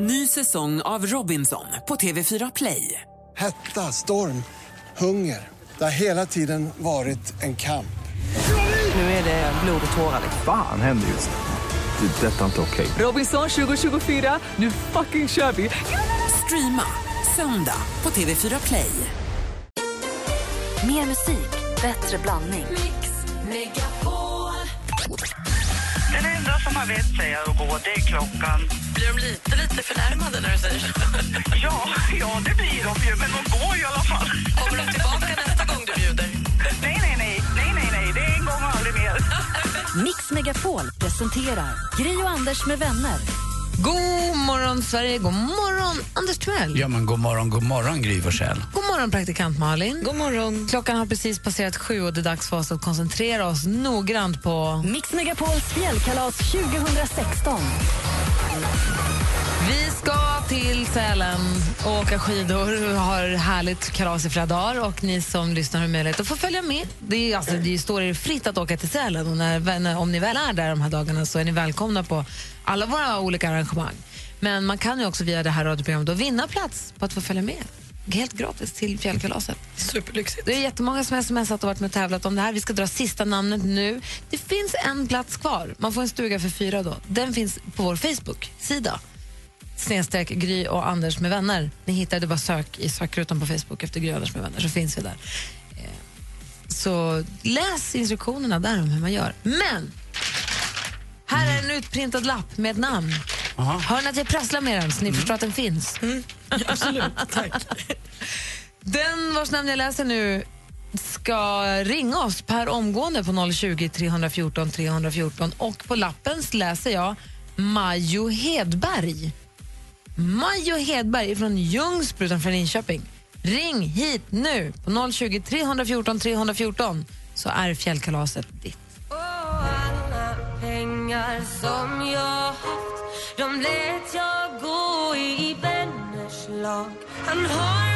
Ny säsong av Robinson på TV4 Play. Hetta, storm, hunger. Det har hela tiden varit en kamp. Nu är det blod och tårar. Fan händer just nu. Det. är Detta är inte okej. Robinson 2024, nu fucking kör vi! Streama söndag på TV4 Play. Mer musik, bättre blandning. Den enda som har vett säga att gå, det är klockan. Blir de lite, lite förnärmade när du säger så? Ja, ja, det blir de ju, men de går i alla fall. Kommer de tillbaka nästa gång du bjuder? Nej, nej, nej, nej, nej, nej, det är en gång och aldrig mer. Mix Megapol presenterar Gri och Anders med vänner. God morgon, Sverige. God morgon, Anders Timell. Ja, men god morgon, god morgon Gry Forssell. God morgon, praktikant Malin. God morgon. Klockan har precis passerat sju och det är dags för oss att koncentrera oss noggrant på... Mix Megapols fjällkalas 2016. Vi ska till Sälen och åka skidor Vi har härligt kalas i flera dagar. Och ni som lyssnar har möjlighet att få följa med. Det, är, alltså, det står er fritt att åka till Sälen och när, när, om ni väl är där de här dagarna så är ni välkomna på alla våra olika arrangemang. Men man kan ju också via det här radioprogrammet då vinna plats på att få följa med. Helt gratis till fjällkalaset. Superlyxigt. Det är jättemånga som smsat och varit med och tävlat om det här. Vi ska dra sista namnet nu. Det finns en plats kvar. Man får en stuga för fyra då. Den finns på vår Facebook-sida. Snedstreck Gry och Anders med vänner. Ni hittar det bara sök i sökrutan på Facebook efter Gry och Anders med vänner så finns vi där. Eh, Så läs instruktionerna där om hur man gör. Men här är en utprintad lapp med ett namn. Hör ni att jag prasslar med den så ni förstår att den finns? Absolut, tack. Den vars namn jag läser nu ska ringa oss per omgående på 020 314 314 och på lappen läser jag Majo Hedberg. Majo Hedberg från Ljungsbro utanför Linköping. Ring hit nu på 020 314 314 så är fjällkalaset ditt. alla pengar som jag de lät jag gå i vänners lag Han har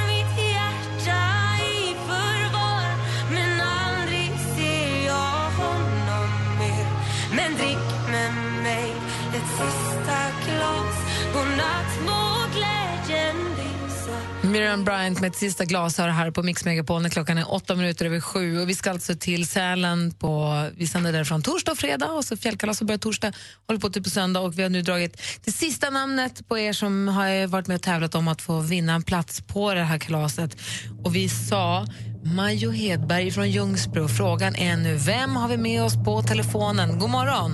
Miriam Bryant med ett sista glas har det här på Mix Megapol när klockan är åtta minuter över sju. Och vi ska alltså till Sälen på, vi sänder därifrån torsdag och fredag och så fjällkalaset börjar torsdag, håller på till på söndag och vi har nu dragit det sista namnet på er som har varit med och tävlat om att få vinna en plats på det här kalaset. Och vi sa Majo Hedberg från Ljungsbro. Frågan är nu, vem har vi med oss på telefonen? God morgon!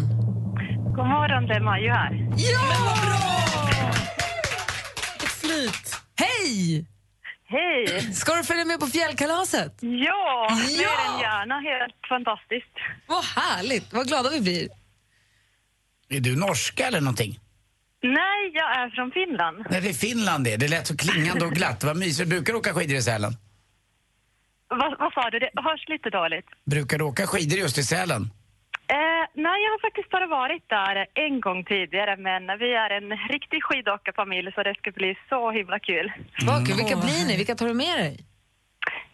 God morgon, det är Majo här. Flyt. Hej! Hej! Ska du följa med på fjällkalaset? Ja, mer Ja! än gärna. Helt fantastiskt. Vad härligt! Vad glada vi blir. Är du norska eller någonting? Nej, jag är från Finland. Nej, det är Finland det. Det lät så klingande och glatt. Vad mysigt. Brukar du åka skidor i Sälen? Va, vad sa du? Det hörs lite dåligt. Brukar du åka skidor just i Sälen? Eh, nej, jag har faktiskt bara varit där en gång tidigare, men vi är en riktig skidåkarfamilj så det ska bli så himla kul. Vad kul. Vilka blir ni? Vilka tar du med dig?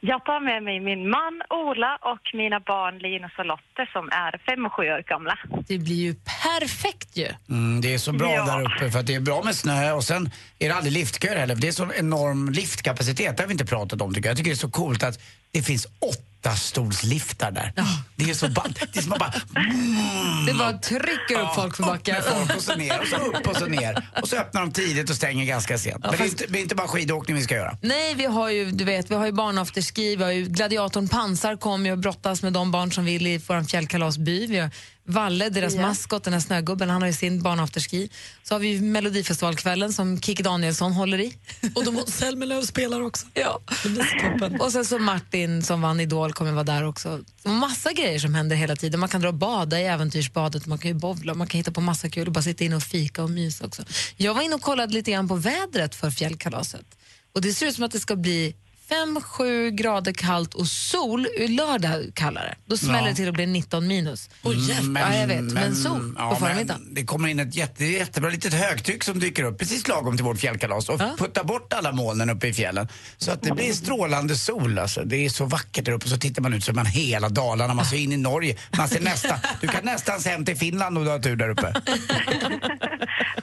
Jag tar med mig min man Ola och mina barn Linus och Lotte som är fem och sju år gamla. Det blir ju perfekt ju. Mm, det är så bra Ja. där uppe för att det är bra med snö och sen är det aldrig liftköer heller. för Det är så enorm liftkapacitet, det har vi inte pratat om tycker jag. Jag tycker det är så coolt att det finns åtta stolsliftar där. Det är så ba- det är som att bara... Det bara trycker upp folk för Upp med folk och så ner och så upp och så ner. Och så öppnar de tidigt och stänger ganska sent. Men det, är fast- inte, det är inte bara skidåkning vi ska göra. Nej, vi har ju, du vet, vi har ju barnafterski, vi har ju gladiatorn Pansar kommer ju och brottas med de barn som vill i vår fjällkalasby. Vi har Valle, deras maskot, den här snögubben, han har ju sin barnafterski. Så har vi Melodifestivalkvällen som Kikki Danielsson håller i. Och de Zelmerlöw spelar också. Ja. Och sen så Martin som vann Idol kommer vara där också. Massa grejer som händer hela tiden. Man kan dra och bada i äventyrsbadet, man kan ju bowla, man kan hitta på massa kul och bara sitta inne och fika och mysa också. Jag var inne och kollade lite grann på vädret för fjällkalaset. Och det ser ut som att det ska bli 5-7 grader kallt och sol, lördag kallare. Då smäller Ja. det till att bli 19 minus. Mm, ja, jag vet, men, sol på förmiddagen. Det kommer in ett jätte, jättebra litet högtryck som dyker upp precis lagom till vårt fjällkalas och Ja. puttar bort alla molnen uppe i fjällen. Så att det blir strålande sol alltså. Det är så vackert där uppe så tittar man ut så man hela Dalarna, man ser in i Norge. Man ser nästan, du kan nästan se hem till Finland om du har tur där uppe.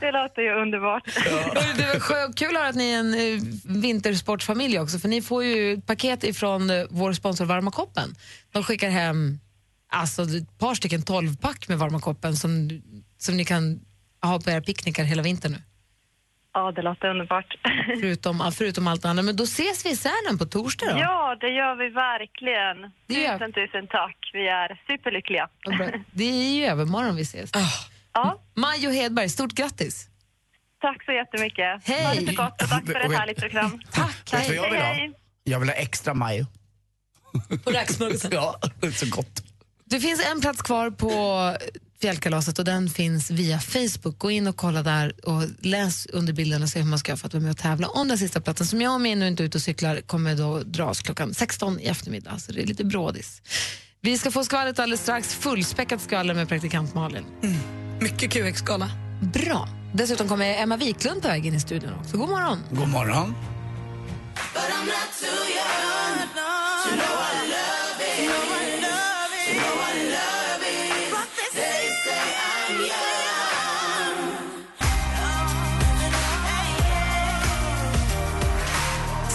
Det låter ju underbart. Hörru, Det var kul att att ni är en eh, vintersportfamilj också, för ni får ju ett paket ifrån eh, vår sponsor Varma koppen. De skickar hem alltså, ett par stycken 12-pack med Varma koppen som, som ni kan ha på era picknickar hela vintern nu. Ja, det låter underbart. Förutom, förutom allt annat. Men då ses vi i Sälen på torsdag då. Ja, det gör vi verkligen. Det gör- Tusen, tusen tack. Vi är superlyckliga. Det är ju övermorgon vi ses. Ja, Majo Hedberg, stort grattis! tack så jättemycket. Hej. Ha det så gott och tack för ett härligt program. Tack! Vet du vad jag vill ha? Hej. Jag vill ha extra majo. På räksmörgåsen. Ja, det är så gott. Det finns en plats kvar på fjällkalaset och den finns via Facebook. Gå in och kolla där och läs under bilden och se hur man ska göra för att vara med och tävla om den sista platsen som jag om jag nu inte är ute och cyklar kommer då dras klockan 16 i eftermiddag. Så det är lite brådis. Vi ska få skvallret alldeles strax. Fullspäckat skvaller med praktikant Malin. Mycket QX-skala. Bra. Dessutom kommer Emma Wiklund på väg in i studion också. God morgon. God morgon.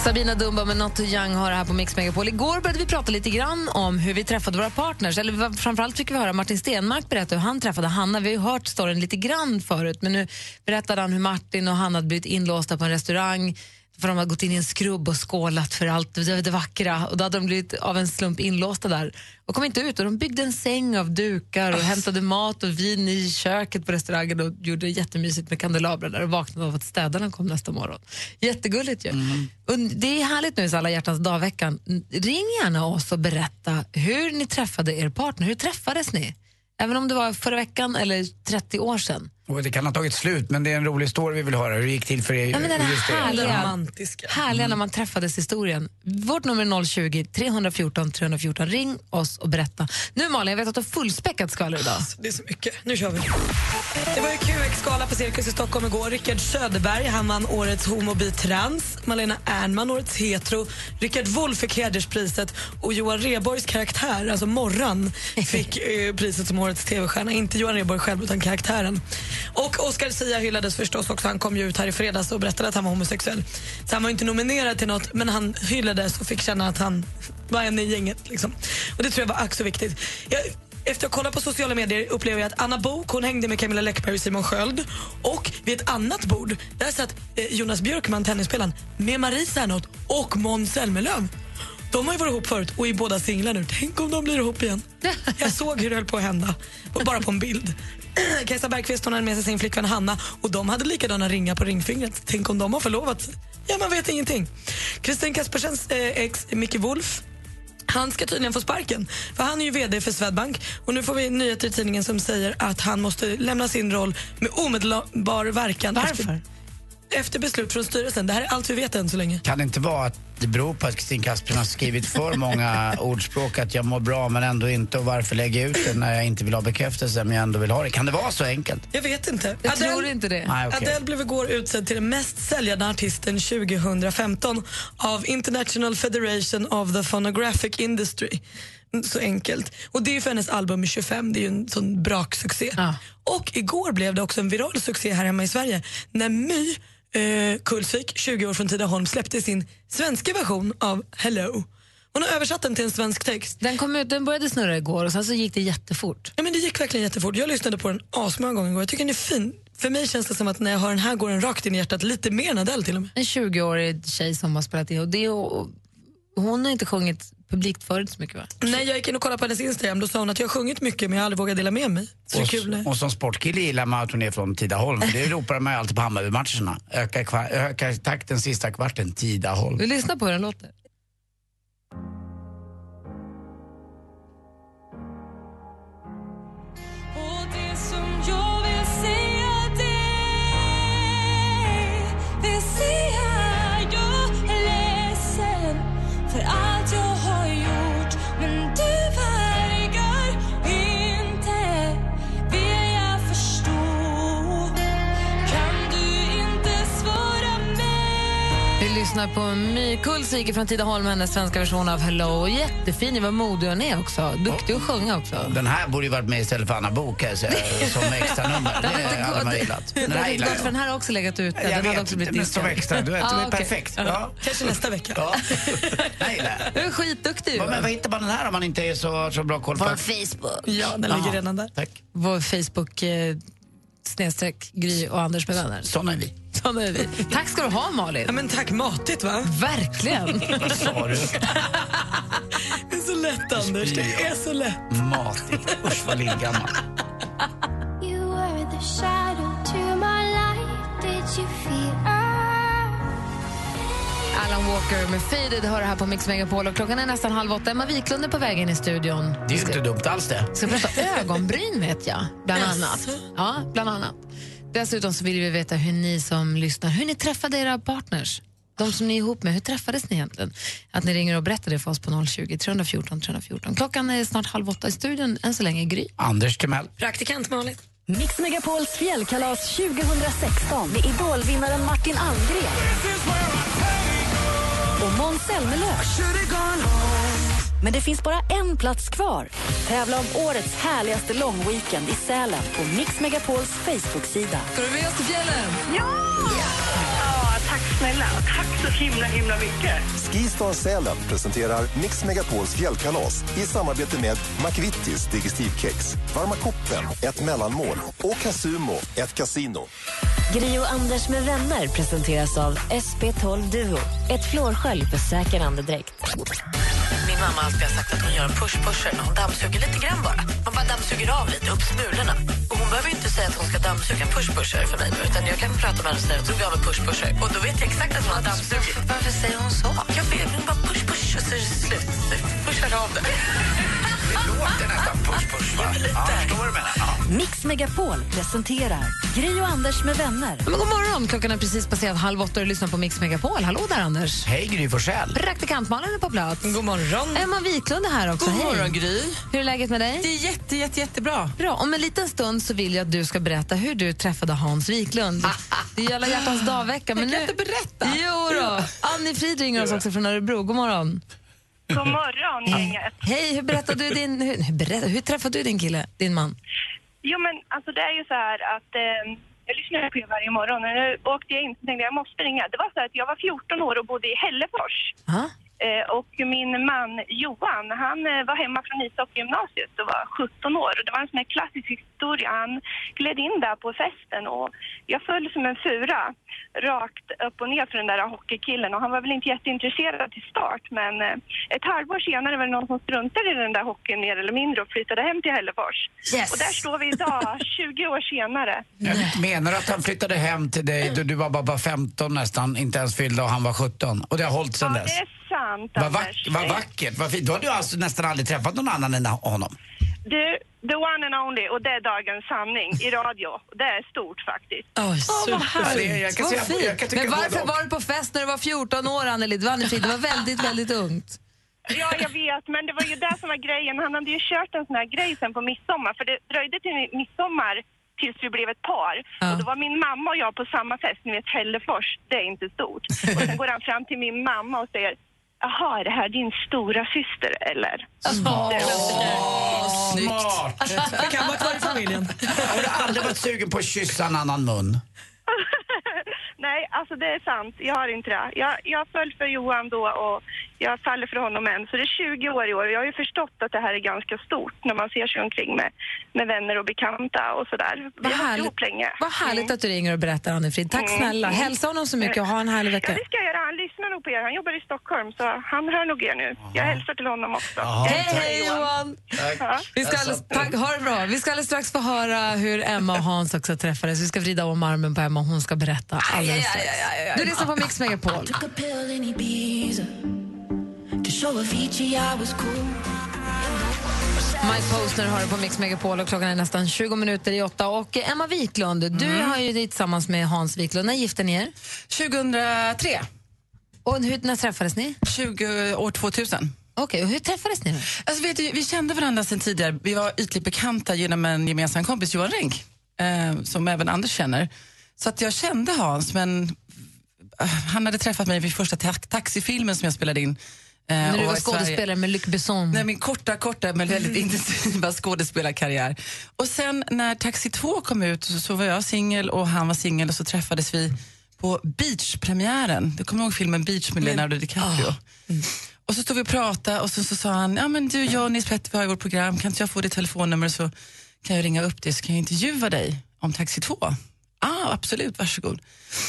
Sabina Dumba med Not Too Young har det här på Mix Megapol. Igår började vi prata lite grann om hur vi träffade våra partners. Eller framförallt fick vi höra Martin Stenmark berätta hur han träffade Hanna. Vi har ju hört storyn lite grann förut, men nu berättade han hur Martin och Hanna hade blivit inlåsta på en restaurang för de hade gått in i en skrubb och skålat för allt det, det vackra. Och Då hade de blivit av en slump inlåsta där och kom inte ut. Och De byggde en säng av dukar och hämtade mat och vin i köket på restaurangen och gjorde det jättemysigt med kandelabrar där och vaknade av att städarna kom nästa morgon. Jättegulligt ju. Och det är härligt nu i alla hjärtans dag-veckan. Ring gärna oss och berätta hur ni träffade er partner. Hur träffades ni? Även om det var förra veckan eller 30 år sedan. Och det kan ha tagit slut, men det är en rolig story vi vill höra. Hur det gick till för er. Ja, men den här härliga, romantiska. härliga när man träffades historien. Vårt nummer är 020 314 314. Ring oss och berätta. Nu Malin, jag vet att du har fullspäckat skvaller idag. Det är så mycket. Nu kör vi. Det var ju QX-gala på Cirkus i Stockholm igår. Rickard Söderberg han vann årets homo trans. Malena Ernman årets hetero. Rickard Wolff fick hederspriset och Johan Rheborgs karaktär, alltså Morran, fick eh, priset som årets tv-stjärna. Inte Johan Rheborg själv, utan karaktären. Och Oscar Sia hyllades förstås också. Han kom ju ut här i fredags och berättade att han var homosexuell. Så han var inte nominerad till något, men han hyllades och fick känna att han var en i gänget. Liksom. Och Det tror jag var ack så viktigt. Jag, efter att ha kollat på sociala medier upplever jag att Anna Bok hon hängde med Camilla Läckberg och Simon Sköld. Och vid ett annat bord där satt eh, Jonas Björkman, tennisspelaren, med Marie Serneholt och Måns Zelmerlöw. De har ju varit ihop förut och är båda singlar nu. Tänk om de blir ihop igen. Jag såg hur det höll på att hända, och bara på en bild. Kajsa Bergqvist hon hade med sig sin flickvän Hanna och de hade likadana ringar på ringfingret. Tänk om de har förlovat Ja, man vet ingenting. Kristin Kaspersens eh, ex Micke Wolf han ska tydligen få sparken, för han är ju VD för Swedbank. Och nu får vi nyheter i tidningen som säger att han måste lämna sin roll med omedelbar verkan. Varför? Efter, efter beslut från styrelsen. Det här är allt vi vet än så länge. Kan det inte vara att det beror på att Kristin Kaspersen har skrivit för många ordspråk att jag mår bra men ändå inte och varför lägga ut det när jag inte vill ha bekräftelse men jag ändå vill ha det? Kan det vara så enkelt? Jag vet inte. Jag tror inte det. Nej, okej. Adele blev igår utsedd till den mest säljande artisten 2015 av International Federation of the Phonographic Industry. Mm, Så enkelt. Och Det är för hennes album 25, det är ju en sån braksuccé. Ja. Och igår blev det också en viral succé här hemma i Sverige när My eh, Kulsvik, 20 år från Tidaholm, släppte sin svenska version av Hello. Hon har översatt den till en svensk text. Den, kom ut, den började snurra igår och sen så gick det jättefort. Ja, men det gick verkligen jättefort. Jag lyssnade på den asmånga gånger igår. Jag tycker den är fin. För mig känns det som att när jag hör den här går den rakt in i hjärtat, lite mer än Adele till och med. En 20-årig tjej som har spelat in och, det, och hon har inte sjungit publikt förut så mycket va? Nej, jag gick in och kollade på hennes Instagram. Då sa hon att jag har sjungit mycket men jag har aldrig vågat dela med mig. Så Och, kul. och som sportkille gillar man att hon är från Tidaholm. Det ropar man ju alltid på Hammarbymatcherna. Öka, öka takten sista kvarten, Tidaholm. Vi lyssnar på hur den låter. Lyssnar på My Kulsvik från Tidaholm, hennes svenska version av Hello. Jättefin, var modig hon är också. Duktig att sjunga också. Den här borde ju varit med istället för Anna jag säga, som extra nummer. Det hade man gillat. Den här gillar för jag. den här har också legat ute. Jag den hade också blivit men som diskad. extra, du vet, det är perfekt. Ja. Kanske nästa vecka. Ja. Nej, nej. Du är skitduktig Men vad hittar man den här om man inte är så, så bra koll på Vår Facebook. Ja, den ligger redan där. Tack. Vår Facebook eh, snedstreck Gry och Anders med vänner. Såna är vi. Såna är vi. Tack ska du ha Malin. Ja, men tack, matigt va? Verkligen. Vad sa du? Det är så lätt Anders, det är så lätt. Matigt. Usch vad lillgammal. You were the shadow to my light. Did you feel Alan Walker med Faded hör här på Mix Megapol och klockan är nästan halv åtta. Emma Wiklund är på väg in i studion. Det är ju inte dumt alls det. ska prata ögonbryn vet jag, bland annat. Ja, bland annat. Dessutom så vill vi veta hur ni som lyssnar, hur ni träffade era partners. De som ni är ihop med, hur träffades ni egentligen? Att ni ringer och berättar det för oss på 020 314 314. Klockan är snart halv åtta i studion, än så länge Gry. Anders Timell. Praktikant Malin. Mix Megapols fjällkalas 2016 med idolvinnaren Martin Almgren. Måns Zelmerlöw. Men det finns bara en plats kvar. Tävla om årets härligaste långweekend i Sälen på Mix Megapols Facebook-sida. Ska du med oss till fjällen? Ja, tack snälla. Tack så himla, himla mycket. Skistar Sälen presenterar Mix Megapols fjällkalas i samarbete med McVittys Digestivkex, Varma koppen, ett mellanmål och Casumo, ett kasino. Gri och Anders med vänner presenteras av SP12 Duo. Ett flårskölj för säker andedräkt. Min mamma har alltid sagt att hon gör en push-pusher när hon dammsuger lite grann bara. Man bara dammsuger av lite, upp smulorna. Och hon behöver inte säga att hon ska dammsuga en push-pusher för mig utan jag kan prata med henne och säga att hon av en push-pusher. Och då vet jag exakt att hon har. Varför säger hon så? Jag vet, hon bara push-push och så är det slut. Pushar av det. Det låter nästan push-push va? Ja, förstår du menar. Ja. Mix Megapol presenterar Gri och Anders med vänner. Men god morgon, klockan är precis passerat halv åtta och du lyssnar på Mix Megapol. Hallå där Anders. Hej Gry Forssell. Praktikantmannen är på plats. God morgon. Emma Wiklund är här också. God Hej. morgon, Gry. Hur är läget med dig? Det är jätte, jätte, jättebra. Bra. Om en liten stund så vill jag att du ska berätta hur du träffade Hans Wiklund. Det är ju alla hjärtans dag-vecka. Men Jag kan nu... inte berätta. Jo då. Annie Frid ringer oss också från Örebro. God morgon. God morgon, gänget. Hej, hur berättade du din... Hur, hur, berätta, hur träffade du din kille, din man? Jo, men alltså det är ju så här att eh, jag lyssnar på er varje morgon och nu åkte jag in och tänkte jag måste ringa. Det var så att jag var 14 år och bodde i Hällefors. Ja. Eh, och min man Johan, han eh, var hemma från ishockeygymnasiet och var 17 år. Och det var en sån här klassisk historia. Han gled in där på festen och jag föll som en fura rakt upp och ner för den där hockeykillen. Och han var väl inte jätteintresserad till start men eh, ett halvår senare var det någon som struntade i den där hockeyn mer eller mindre och flyttade hem till Hällefors. Yes. Och där står vi idag, 20 år senare. Jag menar du att han flyttade hem till dig då du var bara, bara 15 nästan, inte ens fyllda och han var 17? Och det har hållit sedan Ja, dess? Sant Vad vack, vad vackert, vad fint. Då har du alltså nästan aldrig träffat någon annan än honom? Du, the one and only och det är dagens sanning i radio. Det är stort faktiskt. Härligt. jag kan Vad fint. tycka Men varför var du på fest när du var 14 år, Anneli? Det var, var väldigt, väldigt ungt. Ja, jag vet, men det var ju det som var grejen. Han hade ju kört en sån här grej sen på midsommar, för det dröjde till midsommar tills vi blev ett par. Ja. Och då var min mamma och jag på samma fest, ni vet Hällefors, det är inte stort. Och sen går han fram till min mamma och säger Jaha, är det här din stora syster eller? Smart! Fick han vara kvar i familjen? Har du aldrig varit sugen på att kyssa en annan mun? Nej, alltså det är sant. Jag har inte det. Jag, jag föll för Johan då och jag faller för honom än. Så det är 20 år i år. Jag har ju förstått att det här är ganska stort när man ser sig omkring med, med vänner och bekanta och sådär. Vi Vad har varit härligt, ihop länge. vad härligt att du ringer och berättar, Anne-Frid. Tack Mm. snälla. Hälsa honom så mycket och ha en härlig Ja, vecka. det ska jag göra. Han lyssnar nog på er. Han jobbar i Stockholm så han hör nog er nu. Jag hälsar till honom också. Hej, hej Johan! Ja. Vi ska alldeles, tack, ha det bra. Vi ska alldeles strax få höra hur Emma och Hans också träffades. Vi ska vrida om armen på Emma och hon ska berätta alldeles strax. Du lyssnar på Mix Megapol. Mike Posner har det på Mix Megapol och klockan är nästan 20 minuter i åtta. Och Emma Wiklund, du har ju dit tillsammans med Hans Wiklund. När gifte ni er? 2003. Och hur, när träffades ni? 20, år 2000. Okej, och hur träffades ni då? Alltså, vet du, vi kände varandra sedan tidigare. Vi var ytligt bekanta genom en gemensam kompis, Johan Renck, eh, som även Anders känner. Så att jag kände Hans, men eh, han hade träffat mig vid första ta taxifilmen som jag spelade in. eh, När du var skådespelare med Luc Besson. Nej, min korta, korta men väldigt intensiva skådespelarkarriär. Och sen när Taxi 2 kom ut så, så var jag singel och han var singel och så träffades vi på Beach-premiären. Du kommer ihåg filmen Beach med Leonardo DiCaprio? Och så stod vi och pratade och så, så sa han, ja men du, jag och Nils Petter vi har ju vårt program, kan inte jag få ditt telefonnummer så kan jag ringa upp dig så kan jag intervjua dig om Taxi 2. Ja, ah, absolut, varsågod.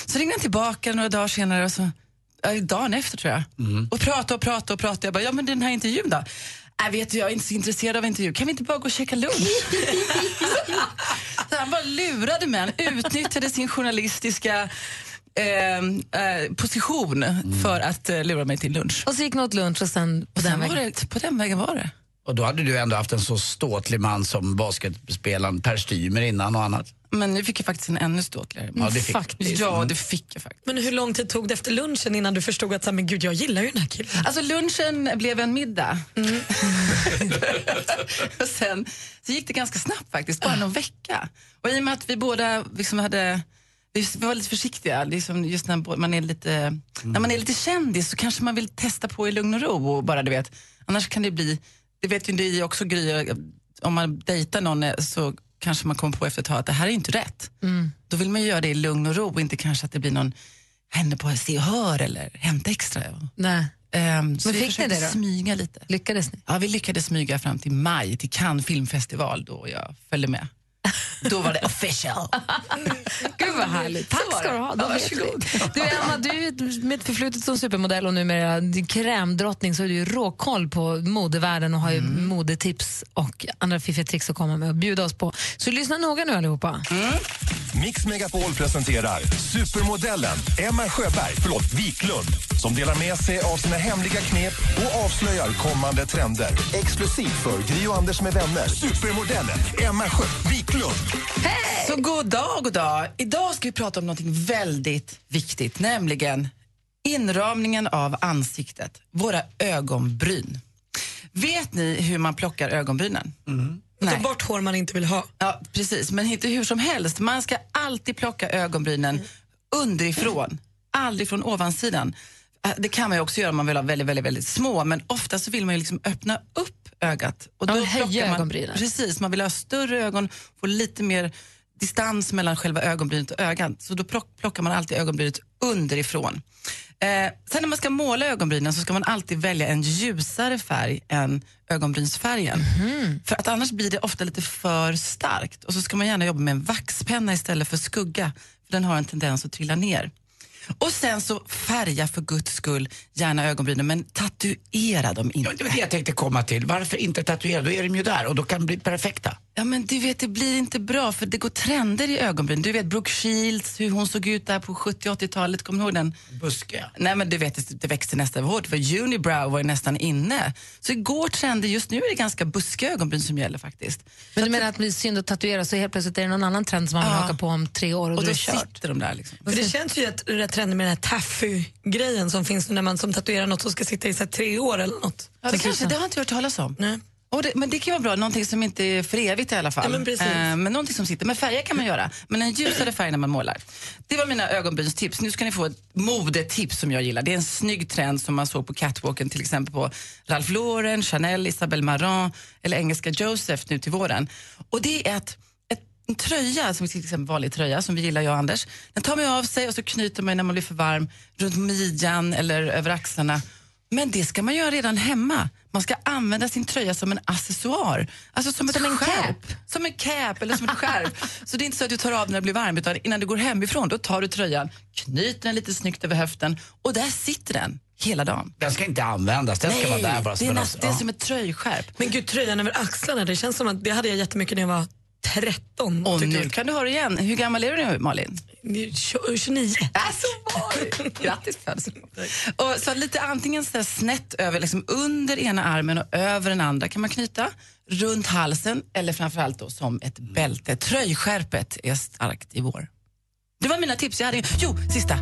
Så ringde han tillbaka några dagar senare och så, ja, dagen efter tror jag. Och pratade och pratade och pratade. Jag bara, ja men den här intervjun då? Jag vet du, jag är inte så intresserad av intervju. Kan vi inte bara gå och käka lunch? så han bara lurade mig. Han utnyttjade sin journalistiska eh, eh, position för att eh, lura mig till lunch. Och så gick ni åt lunch och sen på den Sen var vägen. det, på den vägen var det. Och då hade du ändå haft en så ståtlig man som basketspelaren Per Stymer innan och annat. Men nu fick jag faktiskt en ännu ståtligare. Ja, det fick faktiskt. Ja, det fick jag faktiskt. Men hur lång tid tog det efter lunchen innan du förstod att men gud, jag gillar ju den här killen? Alltså lunchen blev en middag. och sen så gick det ganska snabbt faktiskt, bara någon vecka. Och i och med att vi båda liksom hade vi var lite försiktiga, liksom just när man, är lite, när man är lite kändis så kanske man vill testa på i lugn och ro. Och bara, du vet, annars kan det bli, det vet ju ni också Gry, om man dejtar någon eh, så kanske man kommer på efter ett tag att det här är inte rätt. Mm. Då vill man göra det i lugn och ro och inte kanske att det blir någon henne på Se och Hör eller Hämta Extra. Nej. Um, så Men vi fick ni det då? smyga lite. Lyckades ni? Ja, vi lyckades smyga fram till maj, till Cannes filmfestival då jag följde med. Då var det official. Gud vad härligt. Tack ska du ha. Då vet vi. Du Emma, du är med ett förflutet som supermodell och numera krämdrottning så är du ju råkoll på modevärlden och har ju Mm. modetips och andra fiffiga tricks att komma med och bjuda oss på. Så lyssna noga nu allihopa. Mix Megapol presenterar supermodellen Emma Sjöberg, förlåt, Wiklund som delar med sig av sina hemliga knep och avslöjar kommande trender. Exklusivt för Gry och Anders med vänner. Supermodellen Emma Sjö Wiklund. Så god dag, god dag. Idag ska vi prata om något väldigt viktigt, nämligen inramningen av ansiktet, våra ögonbryn. Vet ni hur man plockar ögonbrynen? Ta bort hår man inte vill ha. Ja, precis. Men inte hur som helst. Man ska alltid plocka ögonbrynen underifrån, aldrig från ovansidan. Äh, Det kan man ju också göra om man vill ha väldigt, väldigt, väldigt små, men ofta så vill man ju liksom öppna upp ögat. Och Ja, höja ögonbrynen. Precis, man vill ha större ögon, få lite mer distans mellan själva ögonbrynet och ögat. Så då plock, plockar man alltid ögonbrynet underifrån. Eh, sen när man ska måla ögonbrynen så ska man alltid välja en ljusare färg än ögonbrynsfärgen. För att annars blir det ofta lite för starkt. Och så ska man gärna jobba med en vaxpenna istället för skugga. För den har en tendens att trilla ner. Och sen så färga för guds skull gärna ögonbrynen men tatuera dem inte. Ja, det var det jag tänkte komma till. Varför inte tatuera? Då är de ju där och då kan de bli perfekta. Ja men du vet det blir inte bra för det går trender i ögonbryn. Du vet Brooke Shields, hur hon såg ut där på 70-80-talet, kommer du ihåg den? Buskiga. Nej men du vet det, det växte nästan hårt för unibrow var ju nästan inne. Så det går trender, just nu är det ganska buskiga ögonbryn som gäller faktiskt. Men du menar att det blir synd att tatuera så helt plötsligt är det någon annan trend som man vill Ja. haka på om tre år och, Och då sitter de där liksom. För det känns ju rätt, rätt trendigt med den här taffy-grejen som finns nu när man som tatuerar något som ska sitta i så här, tre år eller något. Ja, det, kanske, det har jag inte hört talas om. Nej. Och det, men det kan vara bra, någonting som inte är för evigt i alla fall. Ja, men. Eh, men någonting som sitter. Men färger kan man göra. Men en ljusare färg när man målar. Det var mina ögonbrynstips. Nu ska ni få ett modetips som jag gillar. Det är en snygg trend som man såg på catwalken till exempel på Ralph Lauren, Chanel, Isabelle Marant eller engelska Joseph nu till våren. Och det är att ett, en tröja, som till exempel vanlig tröja som vi gillar jag och Anders, den tar man av sig och så knyter man när man blir för varm runt midjan eller över axlarna. Men det ska man göra redan hemma. Man ska använda sin tröja som en accessoar. Alltså som, Som ett en skärp. Som en cap eller som ett skärp. så det är inte så att du tar av när det blir varmt utan innan du går hemifrån då tar du tröjan, knyter den lite snyggt över höften och där sitter den hela dagen. Den ska inte användas, den ska vara där bara det är, näst, det är som ett tröjskärp. Men gud, tröjan över axlarna, det känns som att det hade jag jättemycket när jag var 13. Och nu jag. kan du ha det igen. Hur gammal är du nu Malin? Tjo- 29. Alltså, Grattis födelsedagen. Och så lite antingen så snett över, liksom under ena armen och över den andra kan man knyta, runt halsen eller framförallt då som ett bälte. Tröjskärpet är starkt i vår. Det var mina tips. Jag hade, jo, sista.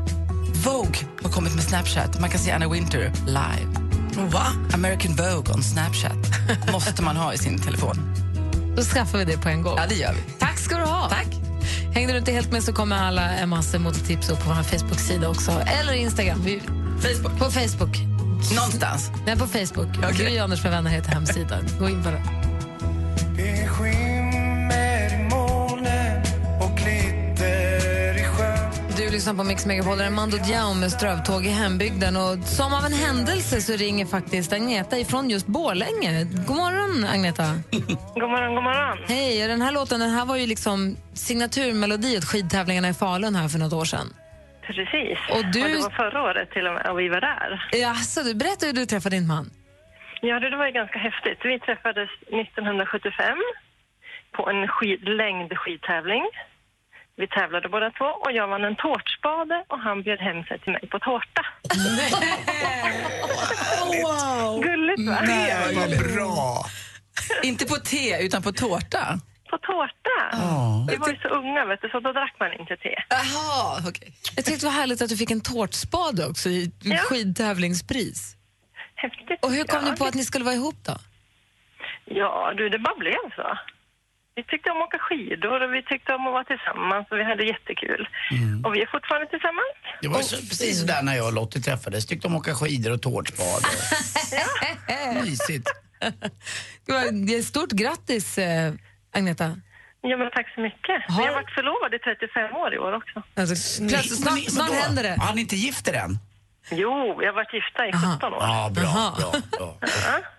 Vogue har kommit med Snapchat. Man kan se Anna Winter live. Va? American Vogue on Snapchat måste man ha i sin telefon. Då skaffar vi det på en gång. Ja, det gör vi. Tack ska du ha. Tack. Hängde du inte helt med så kommer alla en massa modetips upp på vår Facebook-sida också. Eller Instagram. Vi, Facebook. På Facebook. Någonstans? Nej, på Facebook. Okay. Gry Anders med vänner heter hemsidan. Gå in på den. Det lyssnar på Mix Megapol, där Mando Diao med strövtåg i hembygden. Och som av en händelse så ringer faktiskt Agneta ifrån just Borlänge. God morgon, Agneta. God morgon, god morgon. Hej, och den här låten den här var ju liksom signaturmelodi åt skidtävlingarna i Falun här för något år sedan. Precis. Och du- det var förra året till och med och vi var där. Ja, så du berättade hur du träffade din man. Ja, det, var ju ganska häftigt. Vi träffades 1975 på en skid, längd skidtävling. Vi tävlade båda två och jag vann en tårtspade och han bjöd hem sig till mig på tårta. wow! Gulligt va? Nej, vad bra! Inte på te, utan på tårta. På tårta? Ja. Vi var ju så unga vet du, så då drack man inte te. Jaha, okej. Jag tyckte det var härligt att du fick en tårtspade också i Ja. skidtävlingspris. Häftigt. Och hur kom ja, ni på att ni skulle vara ihop då? Ja, du, det bara blev så. Vi tyckte om att åka skidor och vi tyckte om att vara tillsammans och vi hade jättekul. Och vi är fortfarande tillsammans. Det var så, precis så där när jag och Lottie träffades. Tyckte om att åka skidor och tårtspad. Mysigt. Det var- Stort grattis, eh, Agneta. Ja, men tack så mycket. Vi har varit förlovade i 35 år i år också. Alltså, plötsligt, snart, snart händer det. Har ni inte gift er än? Jo, vi har varit gifta i 17 år. Ja, bra, Aha. bra, bra.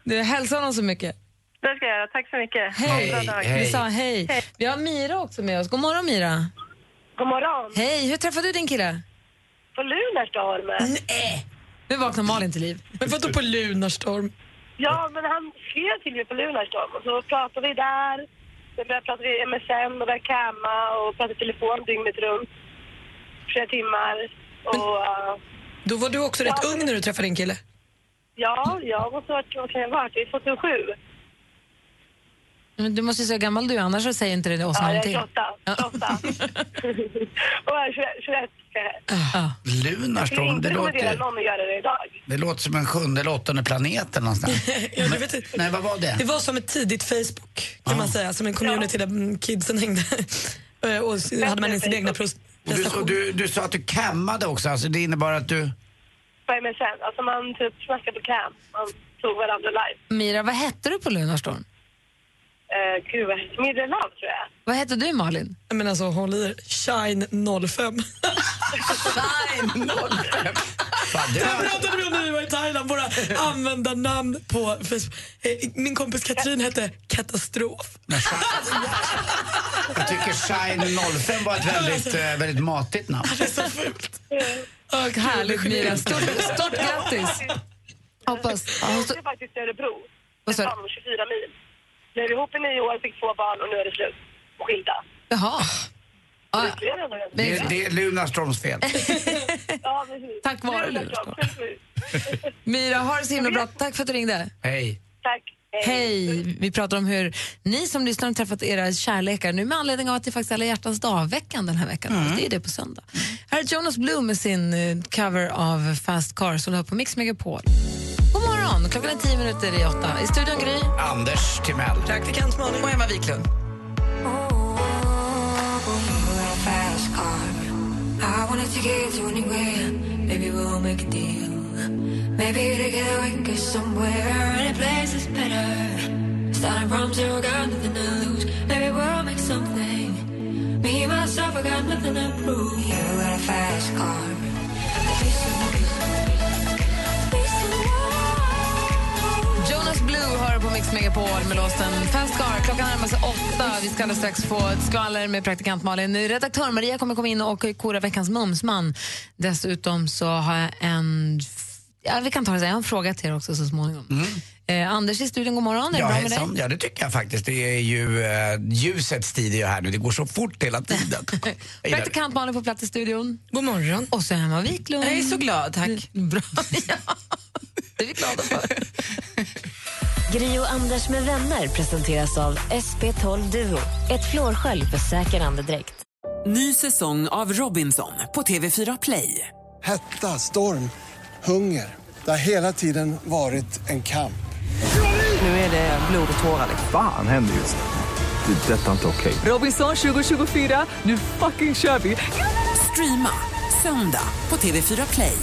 Du, hälsa honom så mycket. Det ska jag göra. Tack så mycket. Hej. Bra dag. Vi sa hej. Vi har Mira också med oss. God morgon, Mira. God morgon. Hej, hur träffade du din kille? På Lunarstorm. Nej. Nu vaknar Malin till liv. Men vadå på Lunarstorm? Ja, men han skrev till mig på Lunarstorm och så pratade vi där. Sen började prata vi MSN och började kamma och prata i telefon dygnet runt. Flera timmar. Och uh, Då var du också rätt ung när du träffade din kille. ja, jag måste ha varit, vad kan jag ha varit, det är 2007. Men Du måste ju säga hur gammal du är, annars så säger inte det oss Ja, jag är någonting. 28. 28. och jag är 21. 21 ska jag. Ja. Lunarstorm, det låter, någon att göra det idag. det låter som en sjunde eller åttonde planet eller någonstans. Ja, du vet, inte. Nej, vad var det? det var som ett tidigt Facebook, kan man säga. Som en community där mm, kidsen hängde. Eh, och så hade man sina egna Och du, du, du sa att du kammade också, alltså det innebar att du... På MSN. Alltså man typ snackade på cam. Man tog varandra live. Mira, vad hette du på Lunarstorm? Uh, gud, vad heter Midre Love tror jag. Vad hette du, Malin? Jag menar alltså, håll i er. Shine 05. Shine 05! Fan, det Det pratade vi om när vi var i Thailand, våra användarnamn på Facebook. Eh, Min kompis Katrin hette Katastrof. Jag tycker Shine 05 var ett väldigt, eh, väldigt matigt namn. Det är så fult. Och härligt, Mira. Stort, stort grattis! Hoppas... Ja, Jag åkte faktiskt i Örebro. Du? Fan, 24 mil. Blev ihop i nio år, fick två barn och nu är det slut. Och skilda. Jaha. Ja, Det Det, är Lunarstorms fel. Ja, precis. Tack vare Lunarstorm. Mira, ha det så himla bra. Tack för att du ringde. Hej. Tack. Hej! Vi pratar om hur ni som lyssnar har träffat era kärlekar nu med anledning av att det faktiskt är alla hjärtans dag-veckan den här veckan. Det är det på söndag. Här är Jonas Blue med sin eh, cover av Fast Car som du har på Mix Megapol. Morgon! Klockan är tio minuter i åtta. I studion Gry. Anders Timell. Praktikant Malin. Och Emma Wiklund. Starting from zero, got nothing to lose. Maybe we'll make something. Me, myself, I got nothing to prove. You got a fast car. Jonas Blue hör på Mix Megapol med låten Fast Car. Klockan närmar sig åtta. Vi ska alldeles strax få ett skvaller med praktikant Malin. Redaktör Maria kommer komma in och kora veckans mumsman. Dessutom så har jag en... Ja, vi kan ta det så. Jag har en fråga till er också så småningom. Eh, Anders i studion, god morgon. Är det Ja, bra med dig? ja, det tycker jag faktiskt. Det är ju eh, ljusets tid är här nu. Det går så fort hela tiden. Det. Praktikant Malin på plats i studion. God morgon. Och så Emma Wiklund. Jag är så glad, tack. Bra. Ja. Det är vi glada för. Gri och Anders med vänner presenteras av SP12 Duo. Ett flårskölj för säker andedräkt. Ny säsong av Robinson på TV4 Play. Hetta, storm, hunger. Det har hela tiden varit en kamp. Nu är det blod och tårar. Fan händer just det. Det. är Detta är inte okej. Robinson 2024, nu fucking kör vi! Streama söndag på TV4 Play.